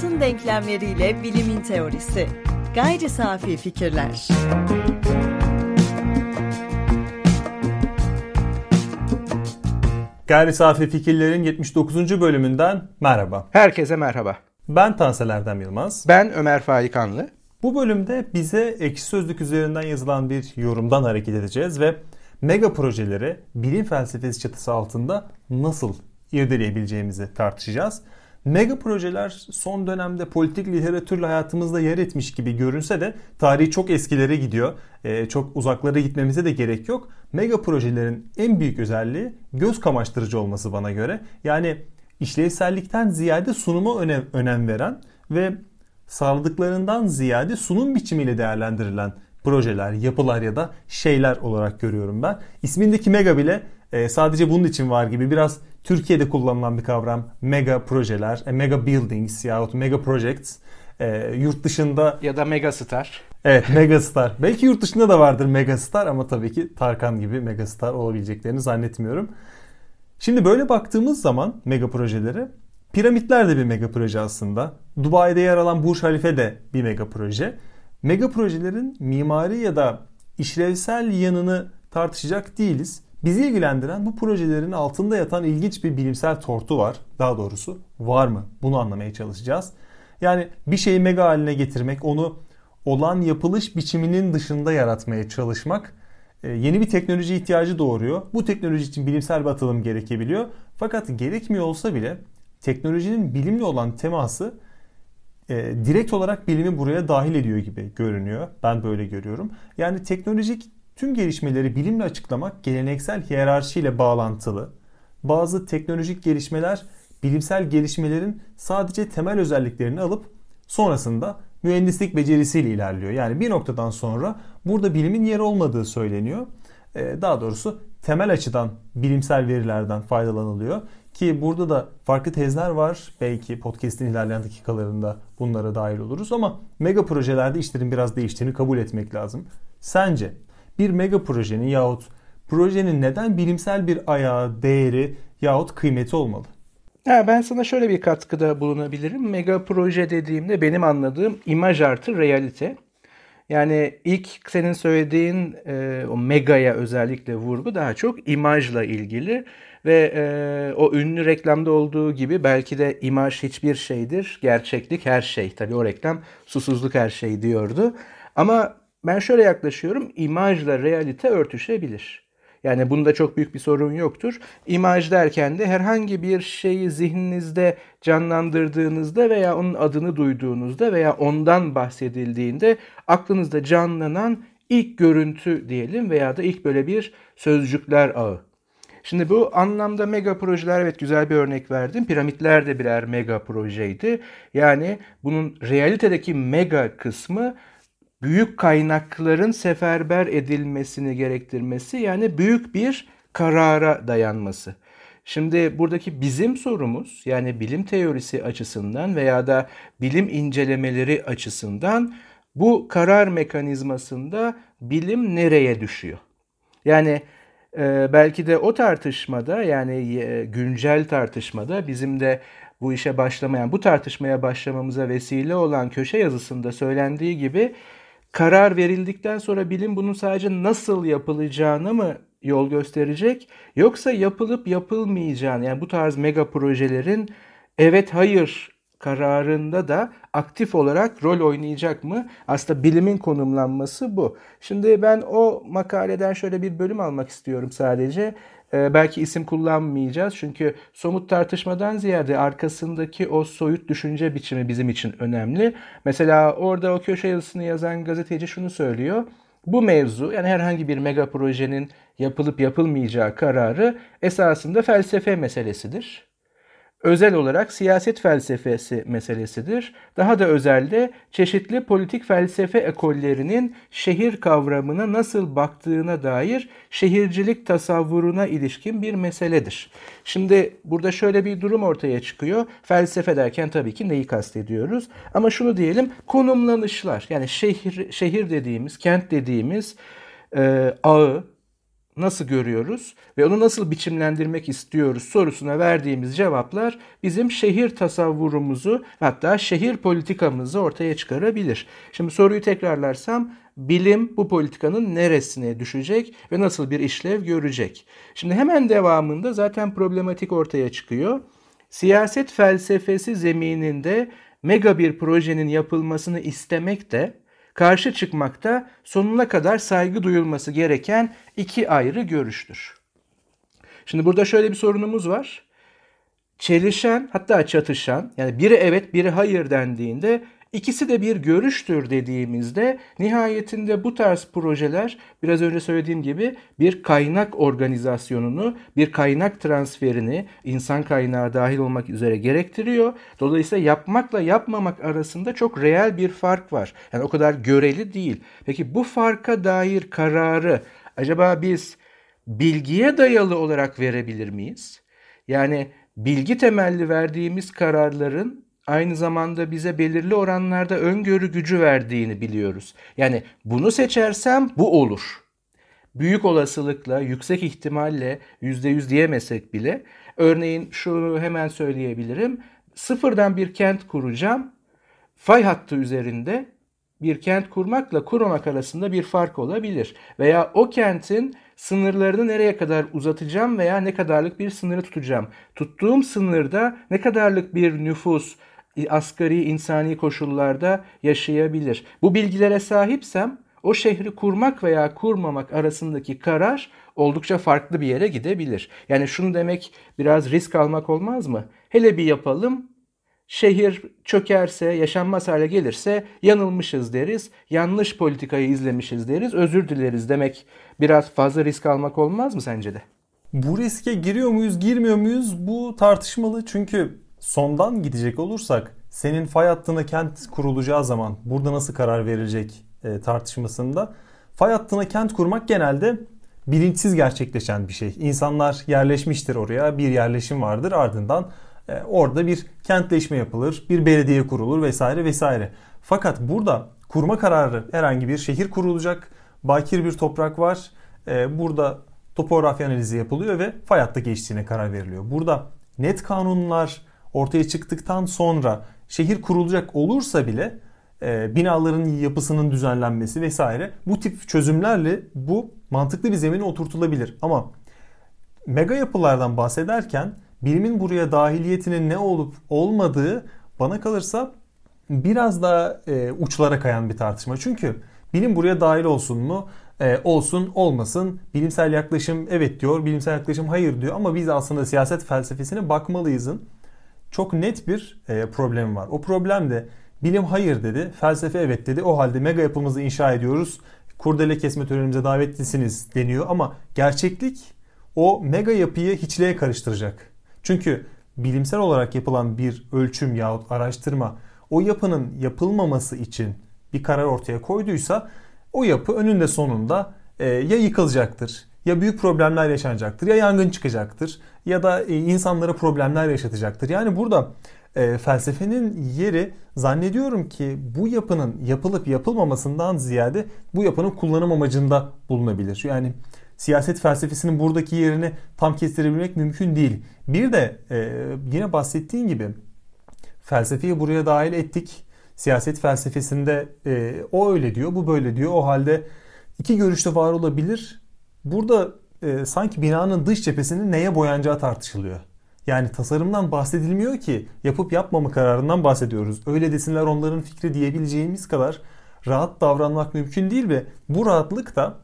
hayatın denklemleriyle bilimin teorisi. Gayri safi fikirler. Gayri Safi Fikirlerin 79. bölümünden merhaba. Herkese merhaba. Ben Tansel Erdem Yılmaz. Ben Ömer Faikanlı. Bu bölümde bize ekşi sözlük üzerinden yazılan bir yorumdan hareket edeceğiz ve mega projeleri bilim felsefesi çatısı altında nasıl irdeleyebileceğimizi tartışacağız. Mega projeler son dönemde politik literatürle hayatımızda yer etmiş gibi görünse de tarihi çok eskilere gidiyor. Ee, çok uzaklara gitmemize de gerek yok. Mega projelerin en büyük özelliği göz kamaştırıcı olması bana göre. Yani işlevsellikten ziyade sunuma önem, önem veren ve sağladıklarından ziyade sunum biçimiyle değerlendirilen projeler, yapılar ya da şeyler olarak görüyorum ben. İsmindeki mega bile e, sadece bunun için var gibi biraz Türkiye'de kullanılan bir kavram mega projeler, e, mega buildings yahut mega projects. E, yurt dışında ya da mega star. Evet megastar. Belki yurt dışında da vardır megastar ama tabii ki Tarkan gibi megastar olabileceklerini zannetmiyorum. Şimdi böyle baktığımız zaman mega projelere piramitler de bir mega proje aslında. Dubai'de yer alan Burj Halife de bir mega proje. Mega projelerin mimari ya da işlevsel yanını tartışacak değiliz. Bizi ilgilendiren bu projelerin altında yatan ilginç bir bilimsel tortu var. Daha doğrusu var mı? Bunu anlamaya çalışacağız. Yani bir şeyi mega haline getirmek, onu olan yapılış biçiminin dışında yaratmaya çalışmak e, yeni bir teknoloji ihtiyacı doğuruyor. Bu teknoloji için bilimsel bir atılım gerekebiliyor. Fakat gerekmiyor olsa bile teknolojinin bilimle olan teması e, direkt olarak bilimi buraya dahil ediyor gibi görünüyor. Ben böyle görüyorum. Yani teknolojik tüm gelişmeleri bilimle açıklamak geleneksel hiyerarşiyle bağlantılı. Bazı teknolojik gelişmeler bilimsel gelişmelerin sadece temel özelliklerini alıp sonrasında mühendislik becerisiyle ilerliyor. Yani bir noktadan sonra burada bilimin yer olmadığı söyleniyor. Ee, daha doğrusu temel açıdan bilimsel verilerden faydalanılıyor. Ki burada da farklı tezler var. Belki podcast'in ilerleyen dakikalarında bunlara dahil oluruz ama mega projelerde işlerin biraz değiştiğini kabul etmek lazım. Sence bir mega projenin yahut projenin neden bilimsel bir ayağı, değeri yahut kıymeti olmalı? Ha, ben sana şöyle bir katkıda bulunabilirim. Mega proje dediğimde benim anladığım imaj artı realite. Yani ilk senin söylediğin e, o megaya özellikle vurgu daha çok imajla ilgili ve e, o ünlü reklamda olduğu gibi belki de imaj hiçbir şeydir, gerçeklik her şey. Tabii o reklam susuzluk her şey diyordu. Ama ben şöyle yaklaşıyorum, imajla realite örtüşebilir. Yani bunda çok büyük bir sorun yoktur. İmaj derken de herhangi bir şeyi zihninizde canlandırdığınızda veya onun adını duyduğunuzda veya ondan bahsedildiğinde aklınızda canlanan ilk görüntü diyelim veya da ilk böyle bir sözcükler ağı. Şimdi bu anlamda mega projeler evet güzel bir örnek verdim. Piramitler de birer mega projeydi. Yani bunun realitedeki mega kısmı büyük kaynakların seferber edilmesini gerektirmesi yani büyük bir karara dayanması. Şimdi buradaki bizim sorumuz yani bilim teorisi açısından veya da bilim incelemeleri açısından bu karar mekanizmasında bilim nereye düşüyor? Yani e, belki de o tartışmada yani e, güncel tartışmada bizim de bu işe başlamayan, bu tartışmaya başlamamıza vesile olan köşe yazısında söylendiği gibi karar verildikten sonra bilim bunun sadece nasıl yapılacağını mı yol gösterecek yoksa yapılıp yapılmayacağını yani bu tarz mega projelerin evet hayır kararında da aktif olarak rol oynayacak mı? Aslında bilimin konumlanması bu. Şimdi ben o makaleden şöyle bir bölüm almak istiyorum sadece. Ee, belki isim kullanmayacağız çünkü somut tartışmadan ziyade arkasındaki o soyut düşünce biçimi bizim için önemli. Mesela orada o köşe yazısını yazan gazeteci şunu söylüyor. Bu mevzu yani herhangi bir mega projenin yapılıp yapılmayacağı kararı esasında felsefe meselesidir özel olarak siyaset felsefesi meselesidir. Daha da özelde çeşitli politik felsefe ekollerinin şehir kavramına nasıl baktığına dair şehircilik tasavvuruna ilişkin bir meseledir. Şimdi burada şöyle bir durum ortaya çıkıyor. Felsefe derken tabii ki neyi kastediyoruz? Ama şunu diyelim konumlanışlar yani şehir, şehir dediğimiz, kent dediğimiz e, ağı, nasıl görüyoruz ve onu nasıl biçimlendirmek istiyoruz sorusuna verdiğimiz cevaplar bizim şehir tasavvurumuzu hatta şehir politikamızı ortaya çıkarabilir. Şimdi soruyu tekrarlarsam bilim bu politikanın neresine düşecek ve nasıl bir işlev görecek? Şimdi hemen devamında zaten problematik ortaya çıkıyor. Siyaset felsefesi zemininde mega bir projenin yapılmasını istemek de karşı çıkmakta sonuna kadar saygı duyulması gereken iki ayrı görüştür. Şimdi burada şöyle bir sorunumuz var. Çelişen hatta çatışan yani biri evet biri hayır dendiğinde İkisi de bir görüştür dediğimizde nihayetinde bu tarz projeler biraz önce söylediğim gibi bir kaynak organizasyonunu, bir kaynak transferini insan kaynağı dahil olmak üzere gerektiriyor. Dolayısıyla yapmakla yapmamak arasında çok reel bir fark var. Yani o kadar göreli değil. Peki bu farka dair kararı acaba biz bilgiye dayalı olarak verebilir miyiz? Yani bilgi temelli verdiğimiz kararların aynı zamanda bize belirli oranlarda öngörü gücü verdiğini biliyoruz. Yani bunu seçersem bu olur. Büyük olasılıkla, yüksek ihtimalle %100 diyemesek bile örneğin şunu hemen söyleyebilirim. Sıfırdan bir kent kuracağım. Fay hattı üzerinde bir kent kurmakla kurmamak arasında bir fark olabilir. Veya o kentin sınırlarını nereye kadar uzatacağım veya ne kadarlık bir sınırı tutacağım. Tuttuğum sınırda ne kadarlık bir nüfus, asgari insani koşullarda yaşayabilir. Bu bilgilere sahipsem o şehri kurmak veya kurmamak arasındaki karar oldukça farklı bir yere gidebilir. Yani şunu demek biraz risk almak olmaz mı? Hele bir yapalım. Şehir çökerse, yaşanmaz hale gelirse yanılmışız deriz. Yanlış politikayı izlemişiz deriz. Özür dileriz demek biraz fazla risk almak olmaz mı sence de? Bu riske giriyor muyuz, girmiyor muyuz? Bu tartışmalı çünkü sondan gidecek olursak senin fay hattına kent kurulacağı zaman burada nasıl karar verilecek e, tartışmasında fay hattına kent kurmak genelde bilinçsiz gerçekleşen bir şey. İnsanlar yerleşmiştir oraya bir yerleşim vardır ardından e, orada bir kentleşme yapılır bir belediye kurulur vesaire vesaire. Fakat burada kurma kararı herhangi bir şehir kurulacak bakir bir toprak var e, burada topografya analizi yapılıyor ve fay hattı geçtiğine karar veriliyor. Burada net kanunlar ortaya çıktıktan sonra şehir kurulacak olursa bile e, binaların yapısının düzenlenmesi vesaire bu tip çözümlerle bu mantıklı bir zemine oturtulabilir. Ama mega yapılardan bahsederken bilimin buraya dahiliyetinin ne olup olmadığı bana kalırsa biraz daha e, uçlara kayan bir tartışma. Çünkü bilim buraya dahil olsun mu? E, olsun olmasın. Bilimsel yaklaşım evet diyor, bilimsel yaklaşım hayır diyor ama biz aslında siyaset felsefesine bakmalıyızın çok net bir e, problem var. O problem de bilim hayır dedi, felsefe evet dedi. O halde mega yapımızı inşa ediyoruz. Kurdele kesme törenimize davetlisiniz deniyor ama gerçeklik o mega yapıyı hiçliğe karıştıracak. Çünkü bilimsel olarak yapılan bir ölçüm yahut araştırma o yapının yapılmaması için bir karar ortaya koyduysa o yapı önünde sonunda e, ya yıkılacaktır ya büyük problemler yaşanacaktır ya yangın çıkacaktır ya da e, insanlara problemler yaşatacaktır. Yani burada e, felsefenin yeri zannediyorum ki bu yapının yapılıp yapılmamasından ziyade bu yapının kullanım amacında bulunabilir. Yani siyaset felsefesinin buradaki yerini tam kestirebilmek mümkün değil. Bir de e, yine bahsettiğin gibi felsefeyi buraya dahil ettik. Siyaset felsefesinde e, o öyle diyor, bu böyle diyor. O halde iki görüşte var olabilir. Burada e, sanki binanın dış cephesinin neye boyanacağı tartışılıyor. Yani tasarımdan bahsedilmiyor ki yapıp yapmama kararından bahsediyoruz. Öyle desinler onların fikri diyebileceğimiz kadar rahat davranmak mümkün değil ve bu rahatlık da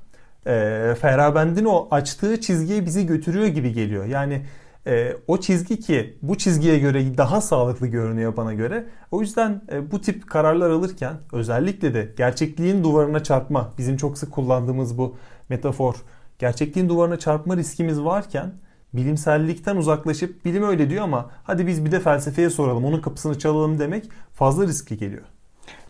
e, Ferabend'in o açtığı çizgiye bizi götürüyor gibi geliyor. Yani e, o çizgi ki bu çizgiye göre daha sağlıklı görünüyor bana göre. O yüzden e, bu tip kararlar alırken özellikle de gerçekliğin duvarına çarpma bizim çok sık kullandığımız bu metafor gerçekliğin duvarına çarpma riskimiz varken bilimsellikten uzaklaşıp bilim öyle diyor ama hadi biz bir de felsefeye soralım onun kapısını çalalım demek fazla riskli geliyor.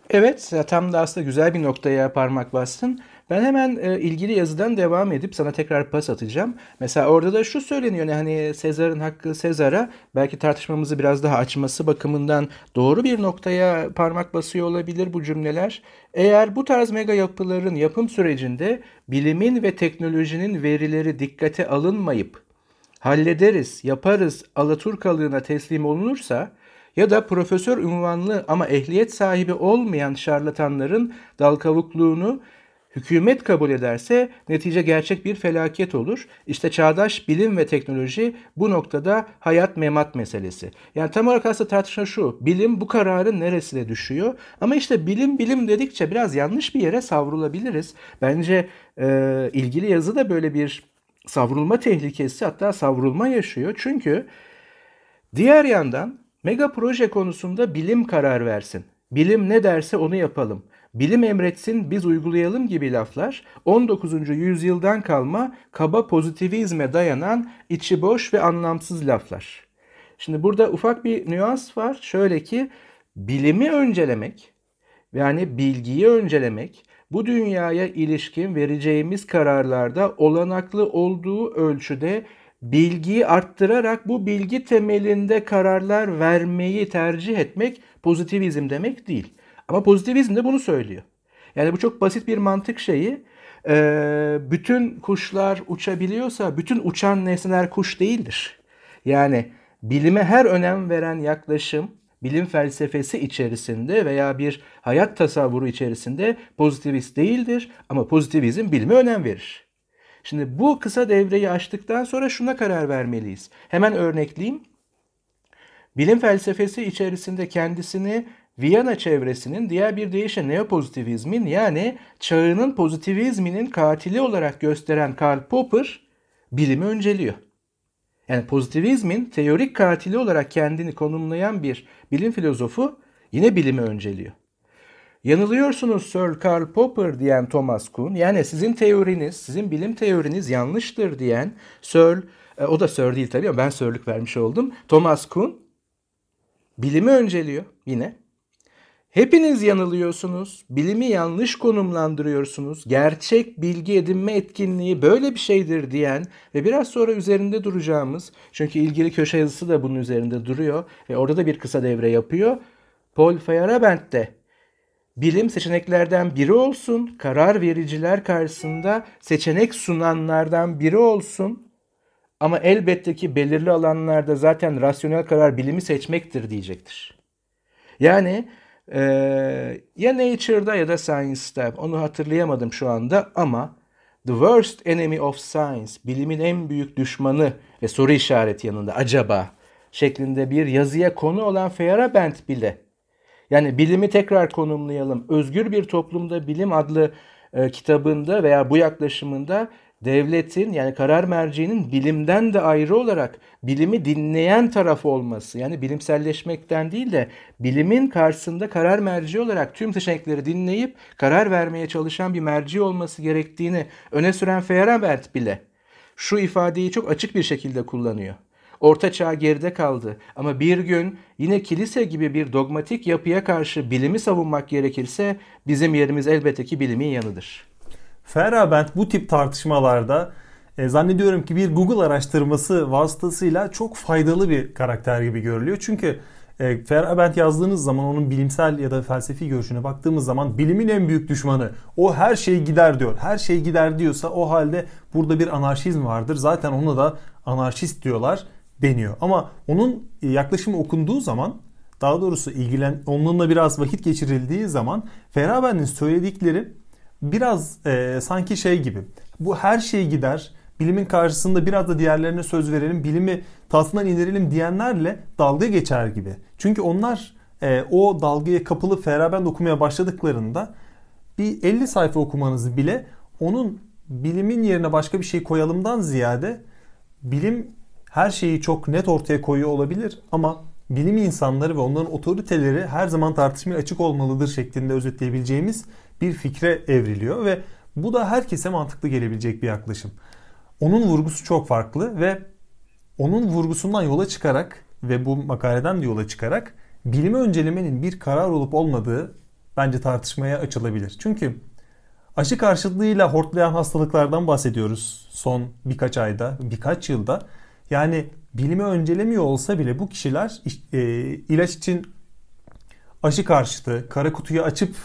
Evet tam da aslında güzel bir noktaya parmak bastın. Ben hemen e, ilgili yazıdan devam edip sana tekrar pas atacağım. Mesela orada da şu söyleniyor. Hani Sezar'ın hakkı Sezar'a belki tartışmamızı biraz daha açması bakımından doğru bir noktaya parmak basıyor olabilir bu cümleler. Eğer bu tarz mega yapıların yapım sürecinde bilimin ve teknolojinin verileri dikkate alınmayıp hallederiz, yaparız Alaturkalığına teslim olunursa ya da profesör unvanlı ama ehliyet sahibi olmayan şarlatanların dal kavukluğunu hükümet kabul ederse netice gerçek bir felaket olur. İşte çağdaş bilim ve teknoloji bu noktada hayat memat meselesi. Yani tam olarak aslında tartışma şu. Bilim bu kararın neresine düşüyor? Ama işte bilim bilim dedikçe biraz yanlış bir yere savrulabiliriz. Bence e, ilgili yazı da böyle bir savrulma tehlikesi hatta savrulma yaşıyor. Çünkü diğer yandan mega proje konusunda bilim karar versin. Bilim ne derse onu yapalım. Bilim emretsin biz uygulayalım gibi laflar 19. yüzyıldan kalma kaba pozitivizme dayanan içi boş ve anlamsız laflar. Şimdi burada ufak bir nüans var. Şöyle ki bilimi öncelemek yani bilgiyi öncelemek bu dünyaya ilişkin vereceğimiz kararlarda olanaklı olduğu ölçüde bilgiyi arttırarak bu bilgi temelinde kararlar vermeyi tercih etmek pozitivizm demek değil. Ama pozitivizm de bunu söylüyor. Yani bu çok basit bir mantık şeyi. Ee, bütün kuşlar uçabiliyorsa bütün uçan nesneler kuş değildir. Yani bilime her önem veren yaklaşım bilim felsefesi içerisinde veya bir hayat tasavvuru içerisinde pozitivist değildir ama pozitivizm bilime önem verir. Şimdi bu kısa devreyi açtıktan sonra şuna karar vermeliyiz. Hemen örnekleyeyim. Bilim felsefesi içerisinde kendisini Viyana çevresinin diğer bir deyişle neopozitivizmin yani çağının pozitivizminin katili olarak gösteren Karl Popper bilimi önceliyor. Yani pozitivizmin teorik katili olarak kendini konumlayan bir bilim filozofu yine bilimi önceliyor. Yanılıyorsunuz Sir Karl Popper diyen Thomas Kuhn, yani sizin teoriniz, sizin bilim teoriniz yanlıştır diyen Sir, e, o da Sir değil tabii ama ben Sir'lük vermiş oldum. Thomas Kuhn bilimi önceliyor yine. Hepiniz yanılıyorsunuz, bilimi yanlış konumlandırıyorsunuz, gerçek bilgi edinme etkinliği böyle bir şeydir diyen ve biraz sonra üzerinde duracağımız, çünkü ilgili köşe yazısı da bunun üzerinde duruyor ve orada da bir kısa devre yapıyor. Paul Feyerabend de bilim seçeneklerden biri olsun, karar vericiler karşısında seçenek sunanlardan biri olsun ama elbette ki belirli alanlarda zaten rasyonel karar bilimi seçmektir diyecektir. Yani ee, ya Nature'da ya da Science'da onu hatırlayamadım şu anda ama The Worst Enemy of Science, bilimin en büyük düşmanı ve soru işareti yanında acaba şeklinde bir yazıya konu olan Feyerabend bile yani bilimi tekrar konumlayalım. Özgür bir toplumda bilim adlı e, kitabında veya bu yaklaşımında devletin yani karar merciğinin bilimden de ayrı olarak bilimi dinleyen taraf olması yani bilimselleşmekten değil de bilimin karşısında karar merci olarak tüm seçenekleri dinleyip karar vermeye çalışan bir merci olması gerektiğini öne süren Feyerabend bile şu ifadeyi çok açık bir şekilde kullanıyor. Orta çağ geride kaldı ama bir gün yine kilise gibi bir dogmatik yapıya karşı bilimi savunmak gerekirse bizim yerimiz elbette ki bilimin yanıdır. Feyerabend bu tip tartışmalarda e, zannediyorum ki bir Google araştırması vasıtasıyla çok faydalı bir karakter gibi görülüyor. Çünkü e, Feyerabend yazdığınız zaman onun bilimsel ya da felsefi görüşüne baktığımız zaman bilimin en büyük düşmanı. O her şey gider diyor. Her şey gider diyorsa o halde burada bir anarşizm vardır. Zaten ona da anarşist diyorlar deniyor. Ama onun yaklaşımı okunduğu zaman daha doğrusu ilgilen onunla biraz vakit geçirildiği zaman Feyerabend'in söyledikleri biraz e, sanki şey gibi. Bu her şey gider. Bilimin karşısında biraz da diğerlerine söz verelim. Bilimi tahtından indirelim diyenlerle dalga geçer gibi. Çünkü onlar e, o dalgaya kapılıp Feyerabend okumaya başladıklarında bir 50 sayfa okumanızı bile onun bilimin yerine başka bir şey koyalımdan ziyade bilim her şeyi çok net ortaya koyuyor olabilir ama bilim insanları ve onların otoriteleri her zaman tartışmaya açık olmalıdır şeklinde özetleyebileceğimiz bir fikre evriliyor ve bu da herkese mantıklı gelebilecek bir yaklaşım. Onun vurgusu çok farklı ve onun vurgusundan yola çıkarak ve bu makaleden de yola çıkarak bilimi öncelemenin bir karar olup olmadığı bence tartışmaya açılabilir. Çünkü Aşı karşıtlığıyla hortlayan hastalıklardan bahsediyoruz son birkaç ayda, birkaç yılda. Yani bilimi öncelemiyor olsa bile bu kişiler e, ilaç için aşı karşıtı, kara kutuyu açıp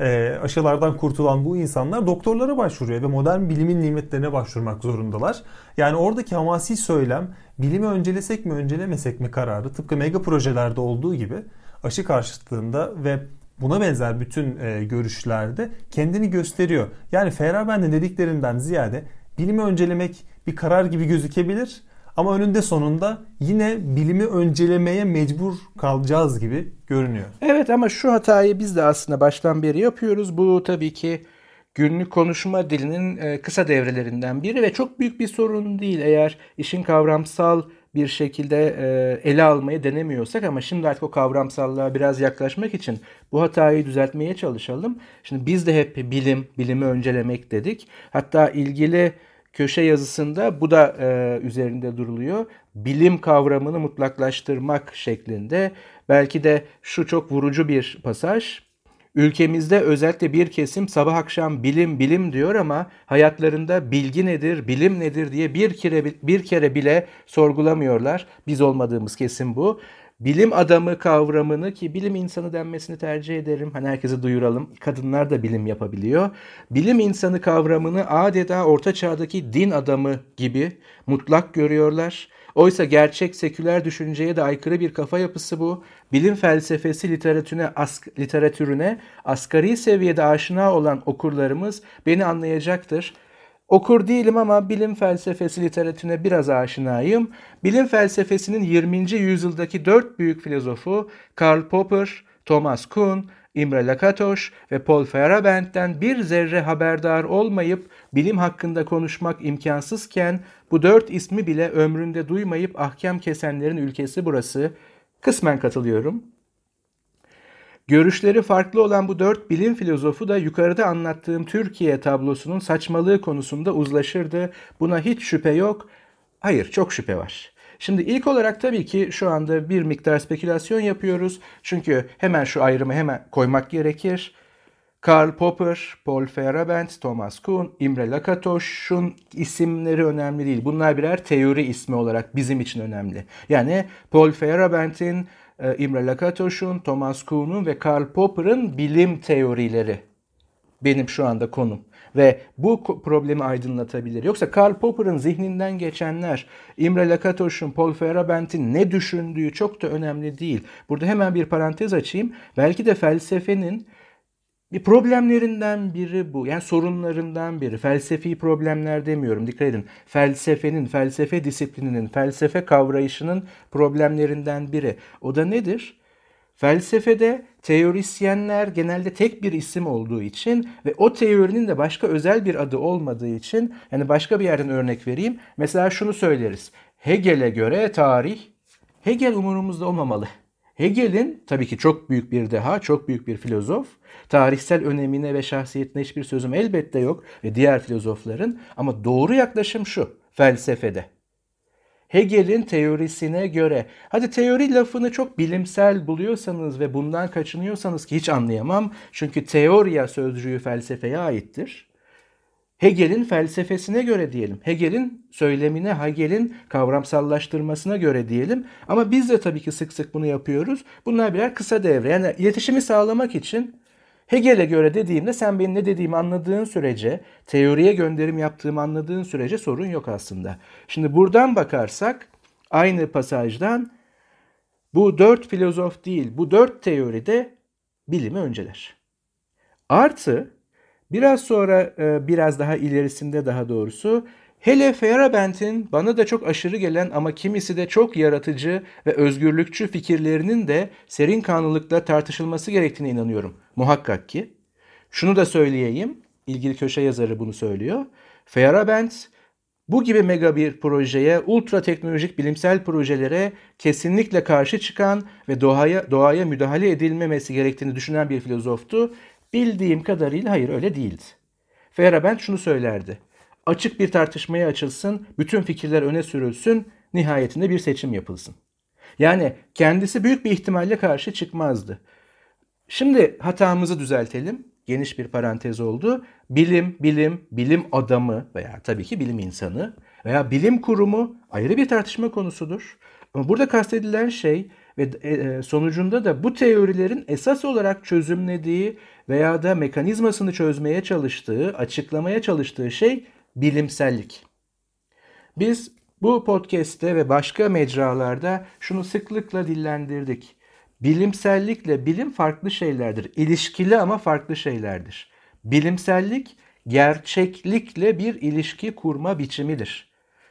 e, aşılardan kurtulan bu insanlar doktorlara başvuruyor ve modern bilimin nimetlerine başvurmak zorundalar. Yani oradaki hamasi söylem bilimi öncelesek mi öncelemesek mi kararı tıpkı mega projelerde olduğu gibi aşı karşıtlığında ve buna benzer bütün e, görüşlerde kendini gösteriyor. Yani Feyerabend'in dediklerinden ziyade bilimi öncelemek bir karar gibi gözükebilir ama önünde sonunda yine bilimi öncelemeye mecbur kalacağız gibi görünüyor. Evet ama şu hatayı biz de aslında baştan beri yapıyoruz. Bu tabii ki günlük konuşma dilinin e, kısa devrelerinden biri ve çok büyük bir sorun değil eğer işin kavramsal bir şekilde e, ele almayı denemiyorsak ama şimdi artık o kavramsallığa biraz yaklaşmak için bu hatayı düzeltmeye çalışalım. Şimdi biz de hep bilim, bilimi öncelemek dedik. Hatta ilgili köşe yazısında bu da e, üzerinde duruluyor. Bilim kavramını mutlaklaştırmak şeklinde. Belki de şu çok vurucu bir pasaj. Ülkemizde özellikle bir kesim sabah akşam bilim bilim diyor ama hayatlarında bilgi nedir, bilim nedir diye bir kere bir kere bile sorgulamıyorlar. Biz olmadığımız kesim bu. Bilim adamı kavramını ki bilim insanı denmesini tercih ederim. Hani herkese duyuralım. Kadınlar da bilim yapabiliyor. Bilim insanı kavramını adeta orta çağdaki din adamı gibi mutlak görüyorlar. Oysa gerçek seküler düşünceye de aykırı bir kafa yapısı bu. Bilim felsefesi literatürüne, ask literatürüne asgari seviyede aşina olan okurlarımız beni anlayacaktır. Okur değilim ama bilim felsefesi literatürüne biraz aşinayım. Bilim felsefesinin 20. yüzyıldaki dört büyük filozofu Karl Popper, Thomas Kuhn, Imre Lakatos ve Paul Feyerabend'den bir zerre haberdar olmayıp bilim hakkında konuşmak imkansızken bu dört ismi bile ömründe duymayıp ahkam kesenlerin ülkesi burası. Kısmen katılıyorum. Görüşleri farklı olan bu dört bilim filozofu da yukarıda anlattığım Türkiye tablosunun saçmalığı konusunda uzlaşırdı. Buna hiç şüphe yok. Hayır, çok şüphe var. Şimdi ilk olarak tabii ki şu anda bir miktar spekülasyon yapıyoruz. Çünkü hemen şu ayrımı hemen koymak gerekir. Karl Popper, Paul Feyerabend, Thomas Kuhn, Imre Lakatoş'un isimleri önemli değil. Bunlar birer teori ismi olarak bizim için önemli. Yani Paul Feyerabend'in, Imre Lakatoş'un, Thomas Kuhn'un ve Karl Popper'ın bilim teorileri benim şu anda konum ve bu problemi aydınlatabilir. Yoksa Karl Popper'ın zihninden geçenler, Imre Lakatoş'un, Paul Feyerabend'in ne düşündüğü çok da önemli değil. Burada hemen bir parantez açayım. Belki de felsefenin bir problemlerinden biri bu. Yani sorunlarından biri. Felsefi problemler demiyorum. Dikkat edin. Felsefenin, felsefe disiplininin, felsefe kavrayışının problemlerinden biri. O da nedir? Felsefede teorisyenler genelde tek bir isim olduğu için ve o teorinin de başka özel bir adı olmadığı için yani başka bir yerden örnek vereyim. Mesela şunu söyleriz. Hegel'e göre tarih Hegel umurumuzda olmamalı. Hegel'in tabii ki çok büyük bir deha, çok büyük bir filozof. Tarihsel önemine ve şahsiyetine hiçbir sözüm elbette yok ve diğer filozofların ama doğru yaklaşım şu felsefede. Hegel'in teorisine göre, hadi teori lafını çok bilimsel buluyorsanız ve bundan kaçınıyorsanız ki hiç anlayamam. Çünkü teoriya sözcüğü felsefeye aittir. Hegel'in felsefesine göre diyelim. Hegel'in söylemine, Hegel'in kavramsallaştırmasına göre diyelim. Ama biz de tabii ki sık sık bunu yapıyoruz. Bunlar birer kısa devre. Yani iletişimi sağlamak için Hegel'e göre dediğimde sen benim ne dediğimi anladığın sürece, teoriye gönderim yaptığımı anladığın sürece sorun yok aslında. Şimdi buradan bakarsak aynı pasajdan bu dört filozof değil, bu dört teoride bilimi önceler. Artı biraz sonra e, biraz daha ilerisinde daha doğrusu Hele Feyerabend'in bana da çok aşırı gelen ama kimisi de çok yaratıcı ve özgürlükçü fikirlerinin de serin kanlılıkla tartışılması gerektiğine inanıyorum. Muhakkak ki. Şunu da söyleyeyim. İlgili köşe yazarı bunu söylüyor. Feyerabend bu gibi mega bir projeye, ultra teknolojik bilimsel projelere kesinlikle karşı çıkan ve doğaya, doğaya müdahale edilmemesi gerektiğini düşünen bir filozoftu. Bildiğim kadarıyla hayır öyle değildi. Feyerabend şunu söylerdi açık bir tartışmaya açılsın, bütün fikirler öne sürülsün, nihayetinde bir seçim yapılsın. Yani kendisi büyük bir ihtimalle karşı çıkmazdı. Şimdi hatamızı düzeltelim. geniş bir parantez oldu. Bilim, bilim, bilim adamı veya tabii ki bilim insanı veya bilim kurumu ayrı bir tartışma konusudur. Ama burada kastedilen şey ve e, e, sonucunda da bu teorilerin esas olarak çözümlediği veya da mekanizmasını çözmeye çalıştığı, açıklamaya çalıştığı şey bilimsellik. Biz bu podcast'te ve başka mecralarda şunu sıklıkla dillendirdik. Bilimsellikle bilim farklı şeylerdir. İlişkili ama farklı şeylerdir. Bilimsellik gerçeklikle bir ilişki kurma biçimidir.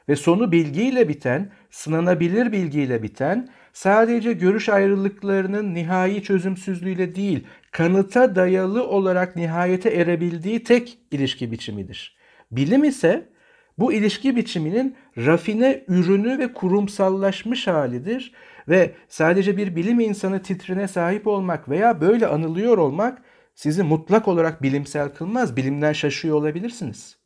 Ve sonu bilgiyle biten, sınanabilir bilgiyle biten, sadece görüş ayrılıklarının nihai çözümsüzlüğüyle değil, kanıta dayalı olarak nihayete erebildiği tek ilişki biçimidir. Bilim ise bu ilişki biçiminin rafine ürünü ve kurumsallaşmış halidir ve sadece bir bilim insanı titrine sahip olmak veya böyle anılıyor olmak sizi mutlak olarak bilimsel kılmaz. Bilimden şaşıyor olabilirsiniz.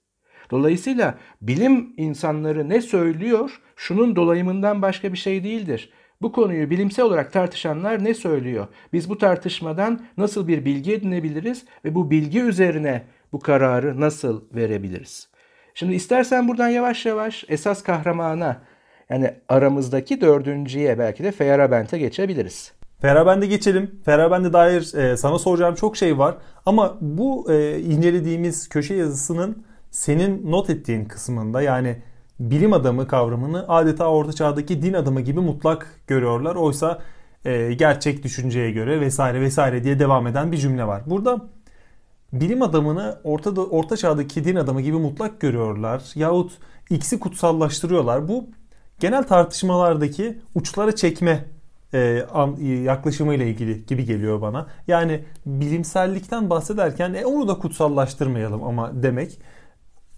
Dolayısıyla bilim insanları ne söylüyor şunun dolayımından başka bir şey değildir. Bu konuyu bilimsel olarak tartışanlar ne söylüyor? Biz bu tartışmadan nasıl bir bilgi edinebiliriz ve bu bilgi üzerine bu kararı nasıl verebiliriz? Şimdi istersen buradan yavaş yavaş esas kahramana yani aramızdaki dördüncüye belki de Feyerabend'e geçebiliriz. Feyerabend'e geçelim. Feyerabend'e dair e, sana soracağım çok şey var. Ama bu e, incelediğimiz köşe yazısının senin not ettiğin kısmında yani bilim adamı kavramını adeta orta çağdaki din adamı gibi mutlak görüyorlar. Oysa e, gerçek düşünceye göre vesaire vesaire diye devam eden bir cümle var. Burada bilim adamını orta, orta çağdaki din adamı gibi mutlak görüyorlar yahut X'i kutsallaştırıyorlar. Bu genel tartışmalardaki uçlara çekme e, an, yaklaşımıyla ilgili gibi geliyor bana. Yani bilimsellikten bahsederken e, onu da kutsallaştırmayalım ama demek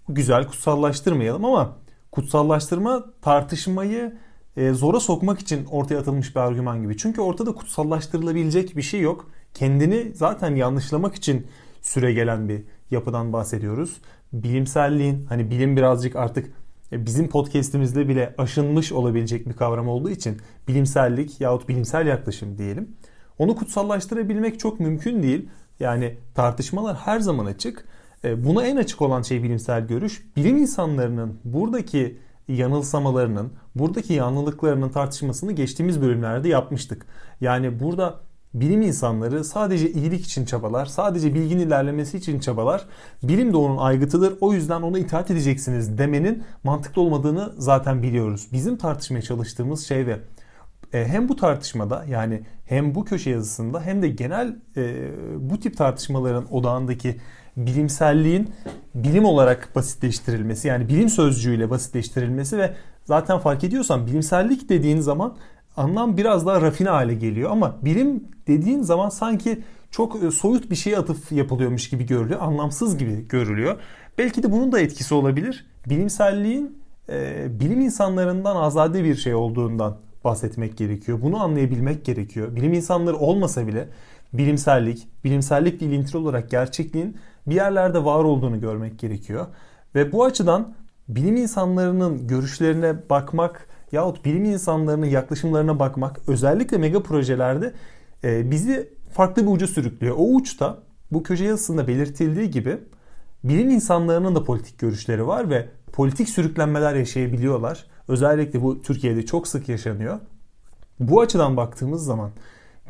güzel kutsallaştırmayalım ama kutsallaştırma tartışmayı e, zora sokmak için ortaya atılmış bir argüman gibi. Çünkü ortada kutsallaştırılabilecek bir şey yok. Kendini zaten yanlışlamak için süre gelen bir yapıdan bahsediyoruz. Bilimselliğin hani bilim birazcık artık e, bizim podcast'imizde bile aşınmış olabilecek bir kavram olduğu için bilimsellik yahut bilimsel yaklaşım diyelim. Onu kutsallaştırabilmek çok mümkün değil. Yani tartışmalar her zaman açık. E, buna en açık olan şey bilimsel görüş. Bilim insanlarının buradaki yanılsamalarının, buradaki yanlılıklarının tartışmasını geçtiğimiz bölümlerde yapmıştık. Yani burada bilim insanları sadece iyilik için çabalar, sadece bilginin ilerlemesi için çabalar. Bilim de onun aygıtıdır. O yüzden ona itaat edeceksiniz demenin mantıklı olmadığını zaten biliyoruz. Bizim tartışmaya çalıştığımız şey ve e, hem bu tartışmada yani hem bu köşe yazısında hem de genel e, bu tip tartışmaların odağındaki bilimselliğin bilim olarak basitleştirilmesi yani bilim sözcüğüyle basitleştirilmesi ve zaten fark ediyorsan bilimsellik dediğin zaman anlam biraz daha rafine hale geliyor ama bilim dediğin zaman sanki çok e, soyut bir şeye atıf yapılıyormuş gibi görülüyor. Anlamsız gibi görülüyor. Belki de bunun da etkisi olabilir. Bilimselliğin e, bilim insanlarından azade bir şey olduğundan bahsetmek gerekiyor. Bunu anlayabilmek gerekiyor. Bilim insanları olmasa bile bilimsellik, bilimsellikle ilintili olarak gerçekliğin bir yerlerde var olduğunu görmek gerekiyor. Ve bu açıdan bilim insanlarının görüşlerine bakmak yahut bilim insanlarının yaklaşımlarına bakmak özellikle mega projelerde e, bizi farklı bir uca sürüklüyor. O uçta bu köşe yazısında belirtildiği gibi bilim insanlarının da politik görüşleri var ve politik sürüklenmeler yaşayabiliyorlar. Özellikle bu Türkiye'de çok sık yaşanıyor. Bu açıdan baktığımız zaman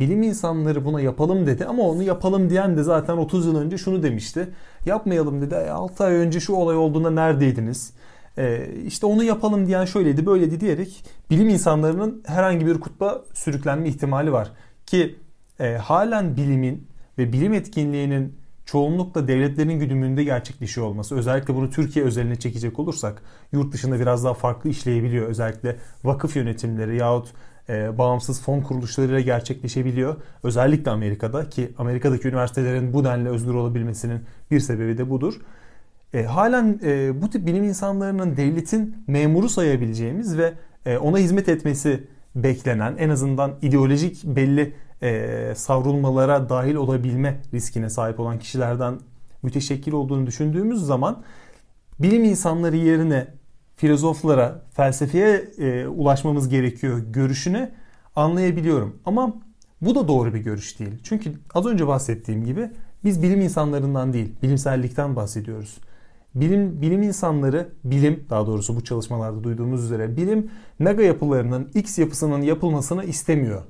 bilim insanları buna yapalım dedi ama onu yapalım diyen de zaten 30 yıl önce şunu demişti. Yapmayalım dedi. 6 ay önce şu olay olduğunda neredeydiniz? Ee, işte onu yapalım diyen şöyleydi böyleydi diyerek bilim insanlarının herhangi bir kutba sürüklenme ihtimali var. Ki e, halen bilimin ve bilim etkinliğinin çoğunlukla devletlerin güdümünde gerçekleşiyor olması özellikle bunu Türkiye özeline çekecek olursak yurt dışında biraz daha farklı işleyebiliyor. Özellikle vakıf yönetimleri yahut e, bağımsız fon kuruluşlarıyla gerçekleşebiliyor. Özellikle Amerika'da ki Amerika'daki üniversitelerin bu denli özgür olabilmesinin bir sebebi de budur. E, halen e, bu tip bilim insanlarının devletin memuru sayabileceğimiz ve e, ona hizmet etmesi beklenen en azından ideolojik belli e, savrulmalara dahil olabilme riskine sahip olan kişilerden müteşekkil olduğunu düşündüğümüz zaman bilim insanları yerine filozoflara, felsefeye e, ulaşmamız gerekiyor görüşünü anlayabiliyorum. Ama bu da doğru bir görüş değil. Çünkü az önce bahsettiğim gibi Biz bilim insanlarından değil, bilimsellikten bahsediyoruz. Bilim, bilim insanları, bilim daha doğrusu bu çalışmalarda duyduğumuz üzere bilim mega yapılarının X yapısının yapılmasını istemiyor.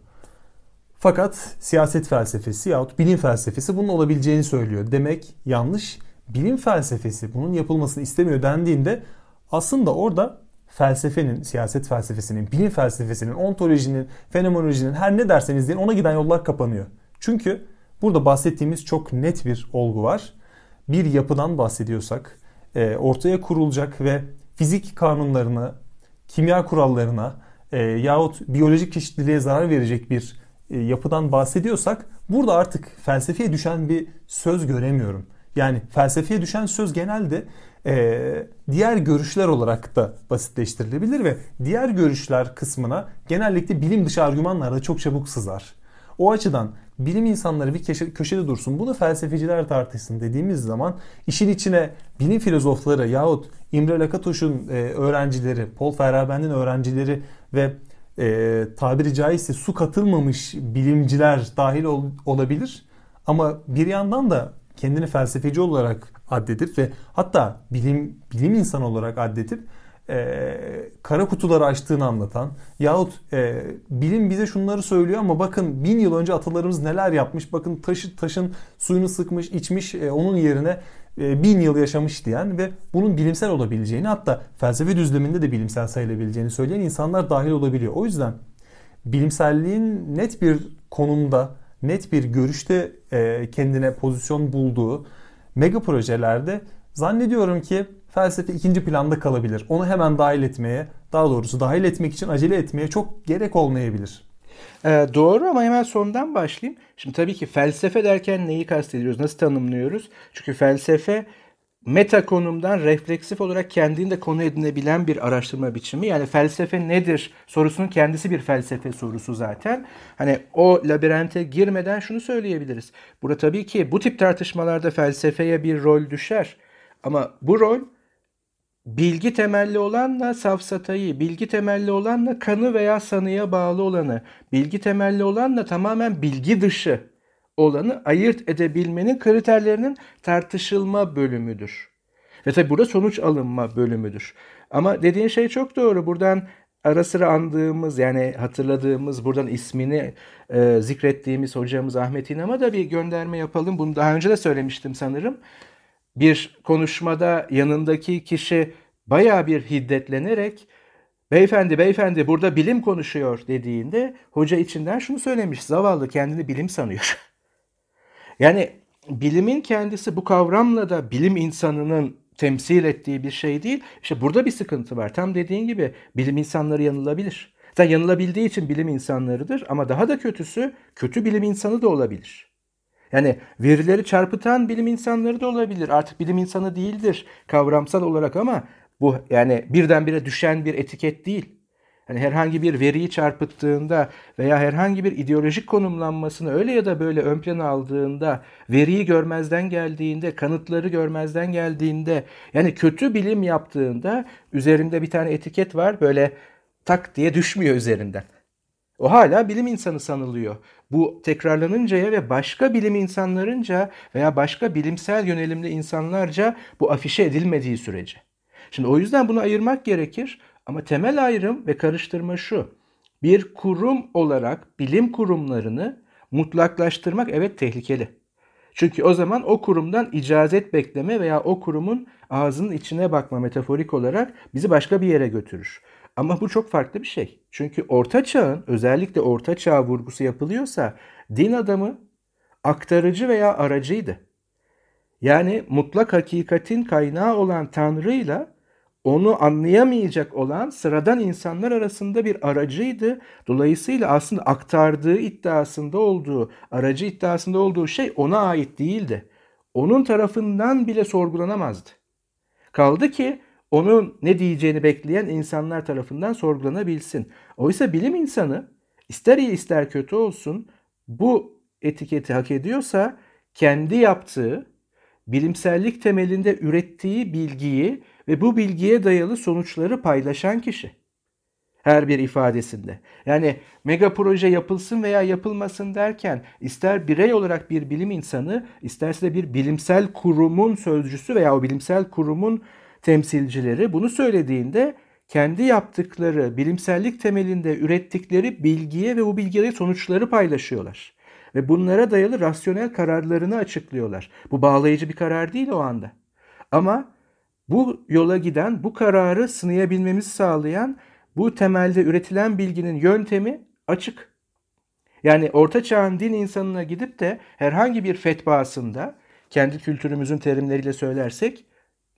Fakat siyaset felsefesi yahut bilim felsefesi bunun olabileceğini söylüyor. Demek yanlış. Bilim felsefesi bunun yapılmasını istemiyor dendiğinde aslında orada felsefenin, siyaset felsefesinin, bilim felsefesinin, ontolojinin, fenomenolojinin her ne derseniz deyin ona giden yollar kapanıyor. Çünkü burada bahsettiğimiz çok net bir olgu var. Bir yapıdan bahsediyorsak e, ortaya kurulacak ve fizik kanunlarına, kimya kurallarına e, yahut biyolojik çeşitliliğe zarar verecek bir e, yapıdan bahsediyorsak burada artık felsefeye düşen bir söz göremiyorum. Yani felsefeye düşen söz genelde e, diğer görüşler olarak da basitleştirilebilir ve diğer görüşler kısmına genellikle bilim dışı argümanlar da çok çabuk sızar. O açıdan bilim insanları bir köşede dursun bunu felsefeciler tartışsın dediğimiz zaman işin içine bilim filozofları yahut İmre Lakatoş'un e, öğrencileri, Paul Feyerabend'in öğrencileri ve e, tabiri caizse su katılmamış bilimciler dahil ol, olabilir. Ama bir yandan da kendini felsefeci olarak addedip ve hatta bilim bilim insanı olarak addedip e, kara kutuları açtığını anlatan yahut e, bilim bize şunları söylüyor ama bakın bin yıl önce atalarımız neler yapmış bakın taşı taşın suyunu sıkmış içmiş e, onun yerine e, bin yıl yaşamış diyen ve bunun bilimsel olabileceğini hatta felsefe düzleminde de bilimsel sayılabileceğini söyleyen insanlar dahil olabiliyor. O yüzden bilimselliğin net bir konumda net bir görüşte e, kendine pozisyon bulduğu mega projelerde zannediyorum ki felsefe ikinci planda kalabilir. Onu hemen dahil etmeye, daha doğrusu dahil etmek için acele etmeye çok gerek olmayabilir. Ee, doğru ama hemen sondan başlayayım. Şimdi tabii ki felsefe derken neyi kastediyoruz, nasıl tanımlıyoruz? Çünkü felsefe meta konumdan refleksif olarak kendini de konu edinebilen bir araştırma biçimi. Yani felsefe nedir sorusunun kendisi bir felsefe sorusu zaten. Hani o labirente girmeden şunu söyleyebiliriz. Burada tabii ki bu tip tartışmalarda felsefeye bir rol düşer. Ama bu rol bilgi temelli olanla safsatayı, bilgi temelli olanla kanı veya sanıya bağlı olanı, bilgi temelli olanla tamamen bilgi dışı olanı ayırt edebilmenin kriterlerinin tartışılma bölümüdür. Ve tabi burada sonuç alınma bölümüdür. Ama dediğin şey çok doğru. Buradan ara sıra andığımız yani hatırladığımız buradan ismini e, zikrettiğimiz hocamız Ahmet İnam'a da bir gönderme yapalım. Bunu daha önce de söylemiştim sanırım. Bir konuşmada yanındaki kişi baya bir hiddetlenerek beyefendi beyefendi burada bilim konuşuyor dediğinde hoca içinden şunu söylemiş. Zavallı kendini bilim sanıyor. Yani bilimin kendisi bu kavramla da bilim insanının temsil ettiği bir şey değil. İşte burada bir sıkıntı var. Tam dediğin gibi bilim insanları yanılabilir. Zaten yanılabildiği için bilim insanlarıdır ama daha da kötüsü kötü bilim insanı da olabilir. Yani verileri çarpıtan bilim insanları da olabilir. Artık bilim insanı değildir kavramsal olarak ama bu yani birdenbire düşen bir etiket değil. Hani herhangi bir veriyi çarpıttığında veya herhangi bir ideolojik konumlanmasını öyle ya da böyle ön plana aldığında, veriyi görmezden geldiğinde, kanıtları görmezden geldiğinde, yani kötü bilim yaptığında üzerinde bir tane etiket var böyle tak diye düşmüyor üzerinden. O hala bilim insanı sanılıyor. Bu tekrarlanıncaya ve başka bilim insanlarınca veya başka bilimsel yönelimli insanlarca bu afişe edilmediği sürece. Şimdi o yüzden bunu ayırmak gerekir. Ama temel ayrım ve karıştırma şu. Bir kurum olarak bilim kurumlarını mutlaklaştırmak evet tehlikeli. Çünkü o zaman o kurumdan icazet bekleme veya o kurumun ağzının içine bakma metaforik olarak bizi başka bir yere götürür. Ama bu çok farklı bir şey. Çünkü orta çağın özellikle orta çağ vurgusu yapılıyorsa din adamı aktarıcı veya aracıydı. Yani mutlak hakikatin kaynağı olan Tanrı'yla onu anlayamayacak olan sıradan insanlar arasında bir aracıydı. Dolayısıyla aslında aktardığı iddiasında olduğu, aracı iddiasında olduğu şey ona ait değildi. Onun tarafından bile sorgulanamazdı. Kaldı ki onun ne diyeceğini bekleyen insanlar tarafından sorgulanabilsin. Oysa bilim insanı ister iyi ister kötü olsun bu etiketi hak ediyorsa kendi yaptığı bilimsellik temelinde ürettiği bilgiyi ve bu bilgiye dayalı sonuçları paylaşan kişi. her bir ifadesinde. Yani mega proje yapılsın veya yapılmasın derken ister birey olarak bir bilim insanı, isterse de bir bilimsel kurumun sözcüsü veya o bilimsel kurumun temsilcileri bunu söylediğinde kendi yaptıkları bilimsellik temelinde ürettikleri bilgiye ve bu bilgileri sonuçları paylaşıyorlar. Ve bunlara dayalı rasyonel kararlarını açıklıyorlar. Bu bağlayıcı bir karar değil o anda. Ama bu yola giden, bu kararı sınayabilmemizi sağlayan, bu temelde üretilen bilginin yöntemi açık. Yani orta çağın din insanına gidip de herhangi bir fetvasında kendi kültürümüzün terimleriyle söylersek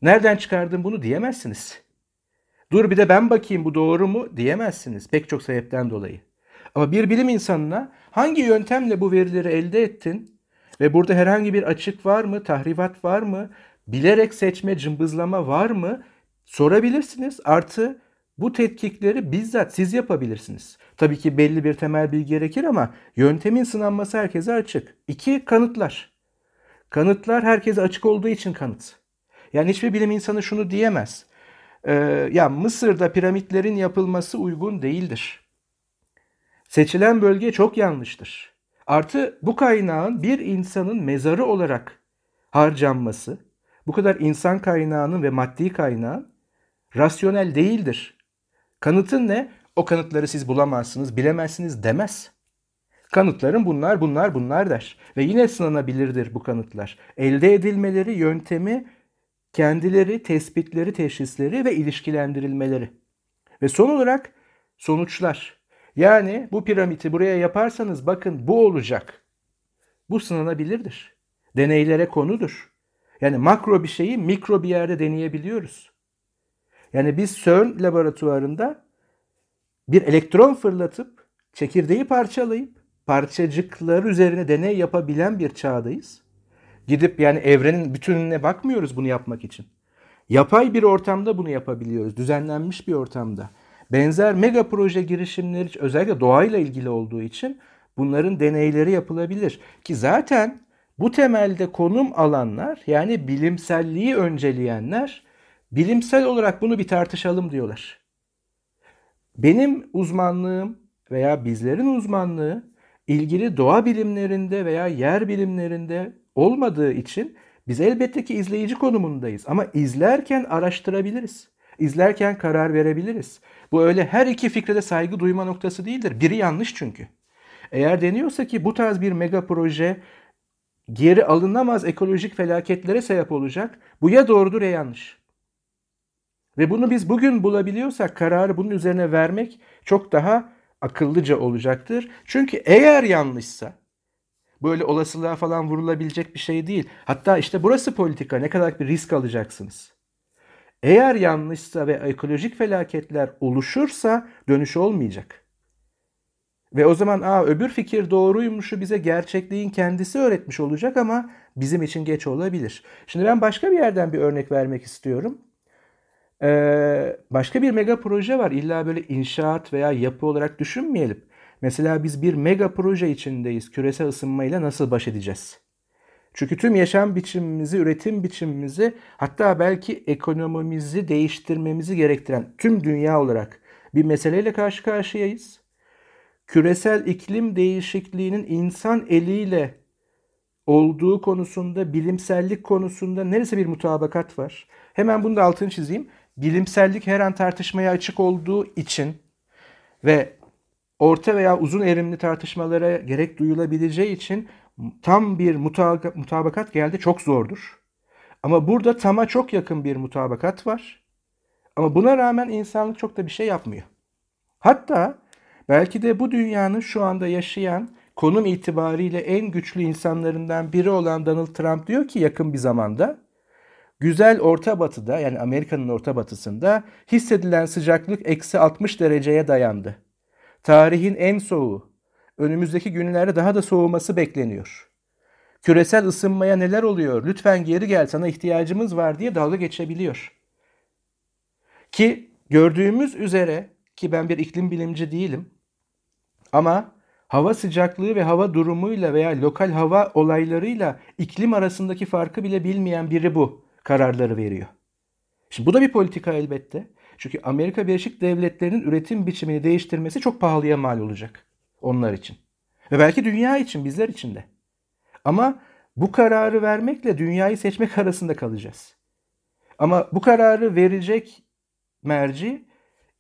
nereden çıkardın bunu diyemezsiniz. Dur bir de ben bakayım bu doğru mu diyemezsiniz pek çok sebepten dolayı. Ama bir bilim insanına hangi yöntemle bu verileri elde ettin ve burada herhangi bir açık var mı, tahribat var mı, bilerek seçme, cımbızlama var mı sorabilirsiniz. Artı bu tetkikleri bizzat siz yapabilirsiniz. Tabii ki belli bir temel bilgi gerekir ama yöntemin sınanması herkese açık. İki, kanıtlar. Kanıtlar herkese açık olduğu için kanıt. Yani hiçbir bilim insanı şunu diyemez. Ee, ya Mısır'da piramitlerin yapılması uygun değildir. Seçilen bölge çok yanlıştır. Artı bu kaynağın bir insanın mezarı olarak harcanması, bu kadar insan kaynağının ve maddi kaynağın rasyonel değildir. Kanıtın ne? O kanıtları siz bulamazsınız, bilemezsiniz demez. Kanıtların bunlar, bunlar, bunlar der. Ve yine sınanabilirdir bu kanıtlar. Elde edilmeleri, yöntemi, kendileri, tespitleri, teşhisleri ve ilişkilendirilmeleri. Ve son olarak sonuçlar. Yani bu piramidi buraya yaparsanız bakın bu olacak. Bu sınanabilirdir. Deneylere konudur. Yani makro bir şeyi mikro bir yerde deneyebiliyoruz. Yani biz CERN laboratuvarında bir elektron fırlatıp çekirdeği parçalayıp parçacıklar üzerine deney yapabilen bir çağdayız. Gidip yani evrenin bütününe bakmıyoruz bunu yapmak için. Yapay bir ortamda bunu yapabiliyoruz. Düzenlenmiş bir ortamda. Benzer mega proje girişimleri özellikle doğayla ilgili olduğu için bunların deneyleri yapılabilir. Ki zaten bu temelde konum alanlar yani bilimselliği önceleyenler bilimsel olarak bunu bir tartışalım diyorlar. Benim uzmanlığım veya bizlerin uzmanlığı ilgili doğa bilimlerinde veya yer bilimlerinde olmadığı için biz elbette ki izleyici konumundayız ama izlerken araştırabiliriz. İzlerken karar verebiliriz. Bu öyle her iki fikre de saygı duyma noktası değildir. Biri yanlış çünkü. Eğer deniyorsa ki bu tarz bir mega proje geri alınamaz ekolojik felaketlere sebep olacak. Bu ya doğrudur ya yanlış. Ve bunu biz bugün bulabiliyorsak kararı bunun üzerine vermek çok daha akıllıca olacaktır. Çünkü eğer yanlışsa böyle olasılığa falan vurulabilecek bir şey değil. Hatta işte burası politika ne kadar bir risk alacaksınız. Eğer yanlışsa ve ekolojik felaketler oluşursa dönüş olmayacak. Ve o zaman Aa, öbür fikir doğruymuşu bize gerçekliğin kendisi öğretmiş olacak ama bizim için geç olabilir. Şimdi ben başka bir yerden bir örnek vermek istiyorum. Ee, başka bir mega proje var. İlla böyle inşaat veya yapı olarak düşünmeyelim. Mesela biz bir mega proje içindeyiz. Küresel ısınmayla nasıl baş edeceğiz? Çünkü tüm yaşam biçimimizi, üretim biçimimizi hatta belki ekonomimizi değiştirmemizi gerektiren tüm dünya olarak bir meseleyle karşı karşıyayız. Küresel iklim değişikliğinin insan eliyle olduğu konusunda, bilimsellik konusunda neresi bir mutabakat var? Hemen bunu da altını çizeyim. Bilimsellik her an tartışmaya açık olduğu için ve orta veya uzun erimli tartışmalara gerek duyulabileceği için tam bir mutabakat geldi çok zordur. Ama burada tama çok yakın bir mutabakat var. Ama buna rağmen insanlık çok da bir şey yapmıyor. Hatta belki de bu dünyanın şu anda yaşayan konum itibariyle en güçlü insanlarından biri olan Donald Trump diyor ki yakın bir zamanda güzel orta batıda yani Amerika'nın orta batısında hissedilen sıcaklık eksi 60 dereceye dayandı. Tarihin en soğuğu, önümüzdeki günlerde daha da soğuması bekleniyor. Küresel ısınmaya neler oluyor? Lütfen geri gel sana ihtiyacımız var diye dalga geçebiliyor. Ki gördüğümüz üzere ki ben bir iklim bilimci değilim ama hava sıcaklığı ve hava durumuyla veya lokal hava olaylarıyla iklim arasındaki farkı bile bilmeyen biri bu kararları veriyor. Şimdi bu da bir politika elbette. Çünkü Amerika Birleşik Devletleri'nin üretim biçimini değiştirmesi çok pahalıya mal olacak onlar için. Ve belki dünya için, bizler için de. Ama bu kararı vermekle dünyayı seçmek arasında kalacağız. Ama bu kararı verecek merci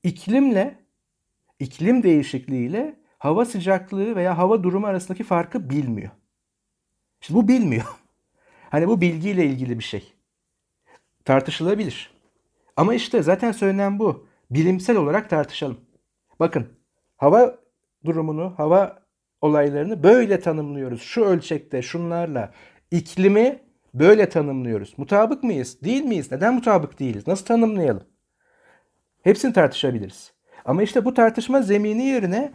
iklimle, iklim değişikliğiyle hava sıcaklığı veya hava durumu arasındaki farkı bilmiyor. İşte bu bilmiyor. Hani bu bilgiyle ilgili bir şey. Tartışılabilir. Ama işte zaten söylenen bu. Bilimsel olarak tartışalım. Bakın hava durumunu, hava olaylarını böyle tanımlıyoruz. Şu ölçekte, şunlarla. İklimi böyle tanımlıyoruz. Mutabık mıyız? Değil miyiz? Neden mutabık değiliz? Nasıl tanımlayalım? Hepsini tartışabiliriz. Ama işte bu tartışma zemini yerine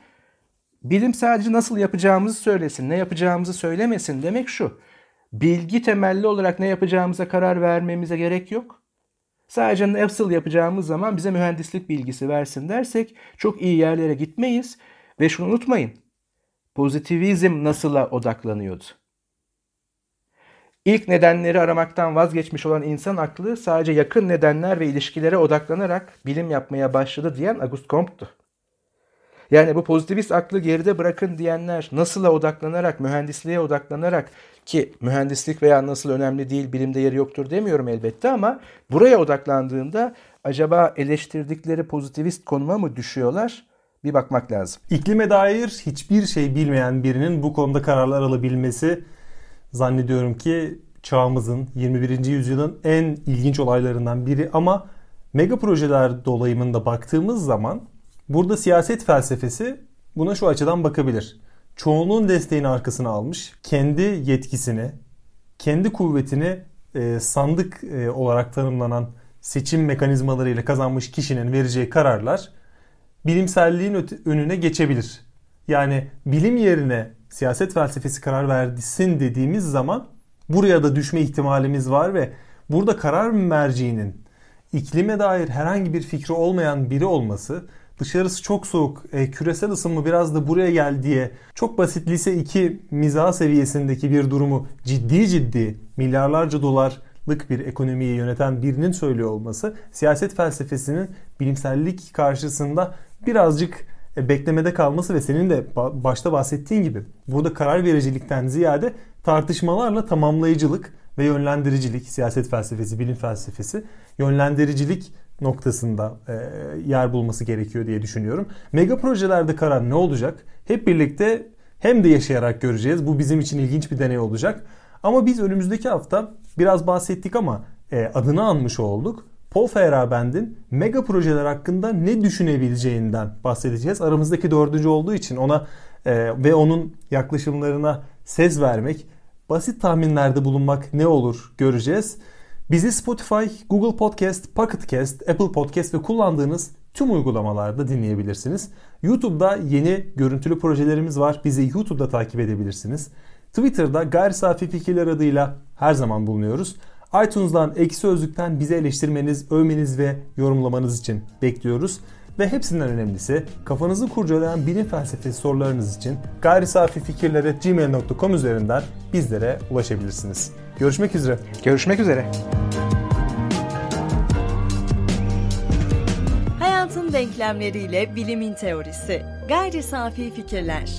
bilim sadece nasıl yapacağımızı söylesin, ne yapacağımızı söylemesin demek şu. Bilgi temelli olarak ne yapacağımıza karar vermemize gerek yok. Sadece nasıl yapacağımız zaman bize mühendislik bilgisi versin dersek çok iyi yerlere gitmeyiz. Ve şunu unutmayın. Pozitivizm nasıla odaklanıyordu? İlk nedenleri aramaktan vazgeçmiş olan insan aklı sadece yakın nedenler ve ilişkilere odaklanarak bilim yapmaya başladı diyen Auguste Comte'tu. Yani bu pozitivist aklı geride bırakın diyenler nasıla odaklanarak, mühendisliğe odaklanarak ki mühendislik veya nasıl önemli değil, bilimde yeri yoktur demiyorum elbette ama buraya odaklandığında acaba eleştirdikleri pozitivist konuma mı düşüyorlar? Bir bakmak lazım. İklime dair hiçbir şey bilmeyen birinin bu konuda kararlar alabilmesi zannediyorum ki çağımızın 21. yüzyılın en ilginç olaylarından biri ama mega projeler dolayımında baktığımız zaman burada siyaset felsefesi buna şu açıdan bakabilir. Çoğunluğun desteğini arkasına almış, kendi yetkisini, kendi kuvvetini e, sandık e, olarak tanımlanan seçim mekanizmalarıyla kazanmış kişinin vereceği kararlar bilimselliğin önüne geçebilir. Yani bilim yerine siyaset felsefesi karar verdisin dediğimiz zaman buraya da düşme ihtimalimiz var ve burada karar merciğinin iklime dair herhangi bir fikri olmayan biri olması dışarısı çok soğuk, e, küresel ısınma biraz da buraya gel diye çok basit lise 2 mizah seviyesindeki bir durumu ciddi ciddi milyarlarca dolarlık bir ekonomiyi yöneten birinin söylüyor olması siyaset felsefesinin bilimsellik karşısında birazcık e, beklemede kalması ve senin de başta bahsettiğin gibi burada karar vericilikten ziyade tartışmalarla tamamlayıcılık ve yönlendiricilik, siyaset felsefesi, bilim felsefesi, yönlendiricilik noktasında e, yer bulması gerekiyor diye düşünüyorum. Mega projelerde karar ne olacak? Hep birlikte hem de yaşayarak göreceğiz. Bu bizim için ilginç bir deney olacak. Ama biz önümüzdeki hafta biraz bahsettik ama e, adını anmış olduk. Paul Feyerabend'in mega projeler hakkında ne düşünebileceğinden bahsedeceğiz. Aramızdaki dördüncü olduğu için ona e, ve onun yaklaşımlarına ses vermek, basit tahminlerde bulunmak ne olur göreceğiz. Bizi Spotify, Google Podcast, Pocket Cast, Apple Podcast ve kullandığınız tüm uygulamalarda dinleyebilirsiniz. YouTube'da yeni görüntülü projelerimiz var. Bizi YouTube'da takip edebilirsiniz. Twitter'da gayri safi fikirler adıyla her zaman bulunuyoruz iTunes'dan Ekşi Sözlük'ten bizi eleştirmeniz, övmeniz ve yorumlamanız için bekliyoruz. Ve hepsinden önemlisi kafanızı kurcalayan bilim felsefesi sorularınız için gayri safi fikirlere gmail.com üzerinden bizlere ulaşabilirsiniz. Görüşmek üzere. Görüşmek üzere. Hayatın denklemleriyle bilimin teorisi. Gayri safi fikirler.